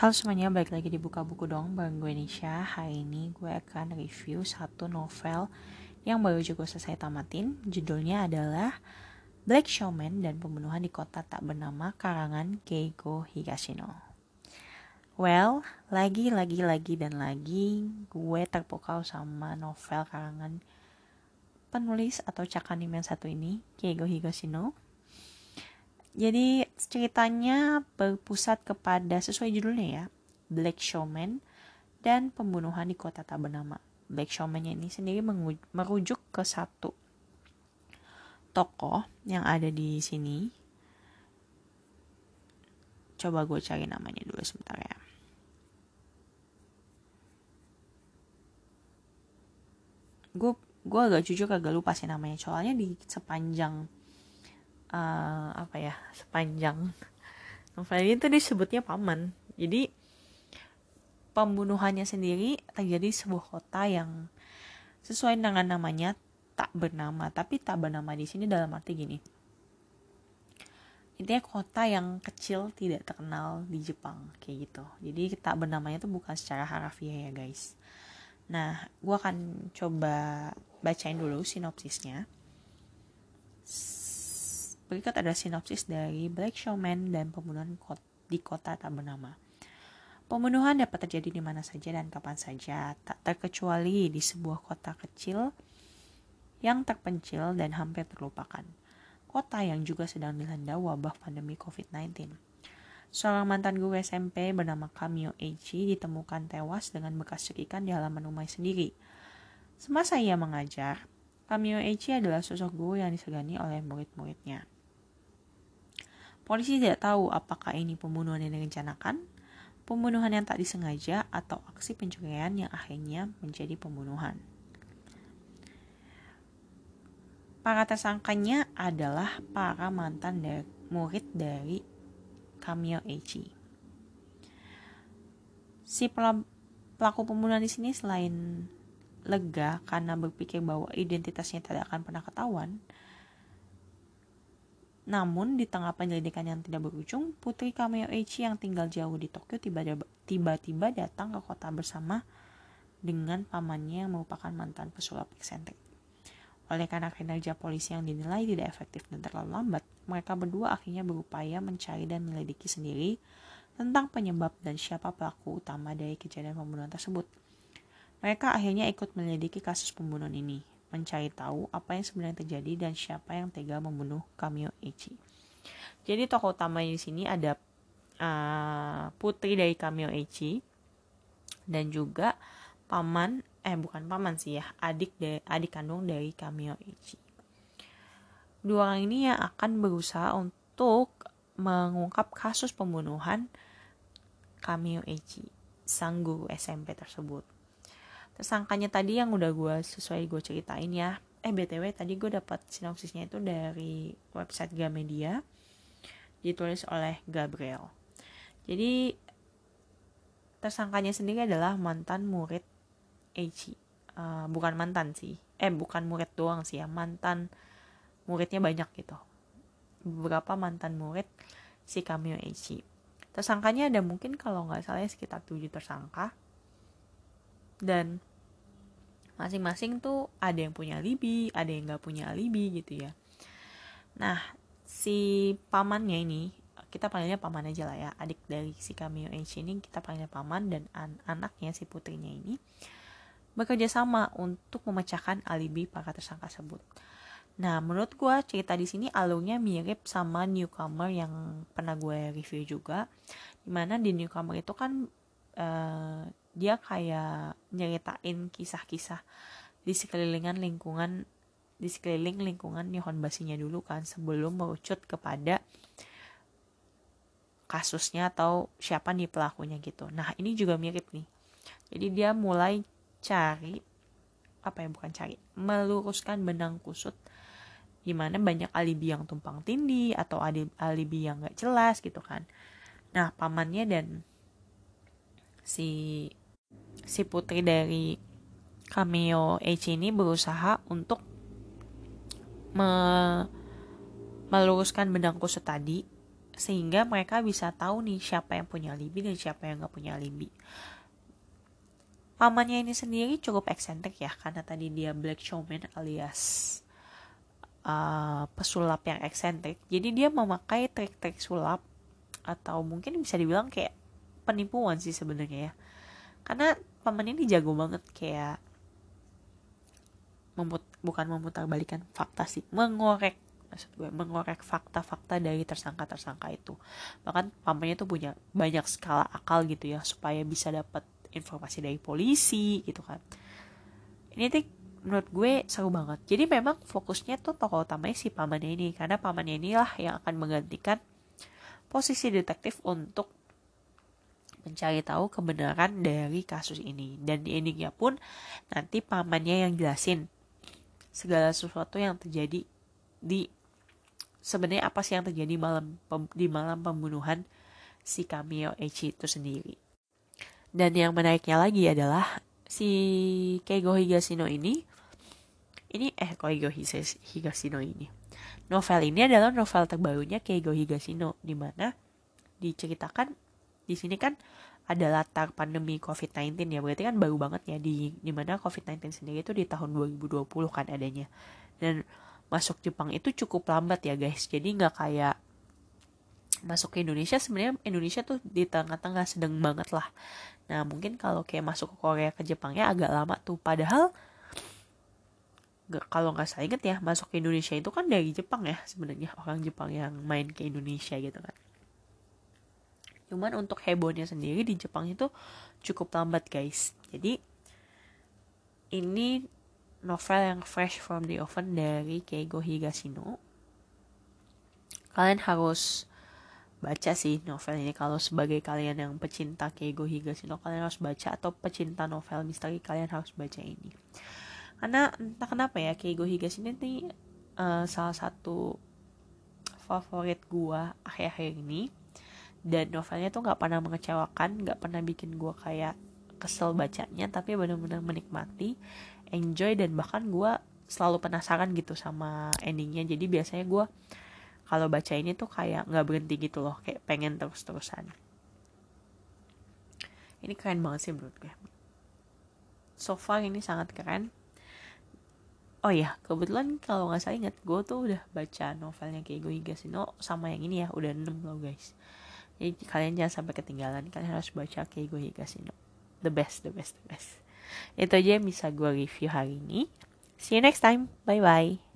Halo semuanya, balik lagi di Buka Buku dong bareng gue Nisha. Hari ini gue akan review satu novel yang baru juga selesai tamatin. Judulnya adalah Black Showman dan Pembunuhan di Kota Tak Bernama karangan Keigo Higashino. Well, lagi, lagi, lagi, dan lagi gue terpukau sama novel karangan penulis atau cakanim yang satu ini, Keigo Higashino jadi ceritanya berpusat kepada sesuai judulnya ya, Black Showman dan pembunuhan di kota tak bernama. Black Showman ini sendiri merujuk ke satu tokoh yang ada di sini. Coba gue cari namanya dulu sebentar ya. Gue gue agak jujur agak lupa sih namanya soalnya di sepanjang uh, apa ya sepanjang. Novel ini tuh disebutnya paman. Jadi pembunuhannya sendiri terjadi di sebuah kota yang sesuai dengan namanya tak bernama. Tapi tak bernama di sini dalam arti gini. Intinya kota yang kecil tidak terkenal di Jepang kayak gitu. Jadi tak bernamanya tuh bukan secara harafiah ya guys. Nah gue akan coba bacain dulu sinopsisnya Berikut ada sinopsis dari Black Showman dan pembunuhan di kota tak bernama. Pembunuhan dapat terjadi di mana saja dan kapan saja, tak terkecuali di sebuah kota kecil yang terpencil dan hampir terlupakan. Kota yang juga sedang dilanda wabah pandemi COVID-19. Seorang mantan guru SMP bernama Kamio Eichi ditemukan tewas dengan bekas cekikan di halaman rumah sendiri. Semasa ia mengajar, Kamio Eichi adalah sosok guru yang disegani oleh murid-muridnya. Polisi tidak tahu apakah ini pembunuhan yang direncanakan, pembunuhan yang tak disengaja, atau aksi pencurian yang akhirnya menjadi pembunuhan. Para tersangkanya adalah para mantan dari, murid dari Kamio Eichi. Si pelaku pembunuhan di sini selain lega karena berpikir bahwa identitasnya tidak akan pernah ketahuan, namun, di tengah penyelidikan yang tidak berujung, putri Kameo Eichi yang tinggal jauh di Tokyo tiba-tiba datang ke kota bersama dengan pamannya yang merupakan mantan pesulap eksentrik. Oleh karena kinerja polisi yang dinilai tidak efektif dan terlalu lambat, mereka berdua akhirnya berupaya mencari dan menyelidiki sendiri tentang penyebab dan siapa pelaku utama dari kejadian pembunuhan tersebut. Mereka akhirnya ikut menyelidiki kasus pembunuhan ini, mencari tahu apa yang sebenarnya terjadi dan siapa yang tega membunuh Kamio Ichi. Jadi tokoh utama di sini ada uh, putri dari Kamio Ichi dan juga paman eh bukan paman sih ya adik dari adik kandung dari Kamio Ichi. Dua orang ini yang akan berusaha untuk mengungkap kasus pembunuhan Kamio Ichi, sang guru SMP tersebut tersangkanya tadi yang udah gue sesuai gue ceritain ya. Eh btw tadi gue dapat sinopsisnya itu dari website Gamedia. Ditulis oleh Gabriel. Jadi tersangkanya sendiri adalah mantan murid Eichi uh, bukan mantan sih. Eh bukan murid doang sih ya mantan muridnya banyak gitu. Beberapa mantan murid si Kamio Eichi tersangkanya ada mungkin kalau nggak salah ya sekitar tujuh tersangka dan masing-masing tuh ada yang punya alibi ada yang nggak punya alibi gitu ya nah si pamannya ini kita panggilnya paman aja lah ya adik dari si Cameo H ini kita panggilnya paman dan an anaknya si putrinya ini bekerja sama untuk memecahkan alibi para tersangka tersebut Nah, menurut gue cerita di sini alurnya mirip sama newcomer yang pernah gue review juga. Di mana di newcomer itu kan uh, dia kayak nyeritain kisah-kisah di sekelilingan lingkungan di sekeliling lingkungan Nihon Basinya dulu kan sebelum merucut kepada kasusnya atau siapa nih pelakunya gitu. Nah ini juga mirip nih. Jadi dia mulai cari apa ya bukan cari meluruskan benang kusut gimana banyak alibi yang tumpang tindih atau alibi yang gak jelas gitu kan. Nah pamannya dan si si putri dari cameo H ini berusaha untuk me meluruskan benang kusut tadi sehingga mereka bisa tahu nih siapa yang punya alibi dan siapa yang nggak punya alibi. Pamannya ini sendiri cukup eksentrik ya karena tadi dia black showman alias uh, pesulap yang eksentrik. Jadi dia memakai trik-trik sulap atau mungkin bisa dibilang kayak penipuan sih sebenarnya ya. Karena paman ini jago banget kayak memut bukan memutarbalikkan fakta sih mengorek maksud gue mengorek fakta-fakta dari tersangka-tersangka itu. Bahkan pamannya tuh punya banyak skala akal gitu ya supaya bisa dapat informasi dari polisi gitu kan. Ini tuh menurut gue seru banget. Jadi memang fokusnya tuh tokoh utamanya si pamannya ini karena pamannya inilah yang akan menggantikan posisi detektif untuk mencari tahu kebenaran dari kasus ini. Dan di endingnya pun nanti pamannya yang jelasin segala sesuatu yang terjadi di sebenarnya apa sih yang terjadi malam di malam pembunuhan si Cameo Echi itu sendiri. Dan yang menariknya lagi adalah si Keigo Higashino ini ini eh Keigo Higashino ini? Novel ini adalah novel terbarunya Keigo Higashino di mana diceritakan di sini kan ada latar pandemi COVID-19 ya berarti kan baru banget ya di di mana COVID-19 sendiri itu di tahun 2020 kan adanya dan masuk Jepang itu cukup lambat ya guys jadi nggak kayak masuk ke Indonesia sebenarnya Indonesia tuh di tengah-tengah sedang banget lah Nah mungkin kalau kayak masuk ke Korea ke Jepangnya agak lama tuh. Padahal kalau nggak saya inget ya masuk ke Indonesia itu kan dari Jepang ya sebenarnya orang Jepang yang main ke Indonesia gitu kan. Cuman untuk hebohnya sendiri di Jepang itu cukup lambat guys. Jadi ini novel yang fresh from the oven dari Keigo Higashino. Kalian harus baca sih novel ini kalau sebagai kalian yang pecinta Keigo Higashino kalian harus baca atau pecinta novel misteri kalian harus baca ini karena entah kenapa ya Keigo Higashino ini uh, salah satu favorit gua akhir-akhir ini dan novelnya tuh nggak pernah mengecewakan nggak pernah bikin gua kayak kesel bacanya tapi benar-benar menikmati enjoy dan bahkan gua selalu penasaran gitu sama endingnya. Jadi biasanya gua kalau baca ini tuh kayak nggak berhenti gitu loh kayak pengen terus-terusan. Ini keren banget sih menurut gue. So far ini sangat keren. Oh ya kebetulan kalau nggak saya ingat gue tuh udah baca novelnya kayak gue Higashino sama yang ini ya udah 6 loh guys jadi kalian jangan sampai ketinggalan kalian harus baca gue Higashino. The best the best the best. Itu aja yang bisa gue review hari ini. See you next time. Bye bye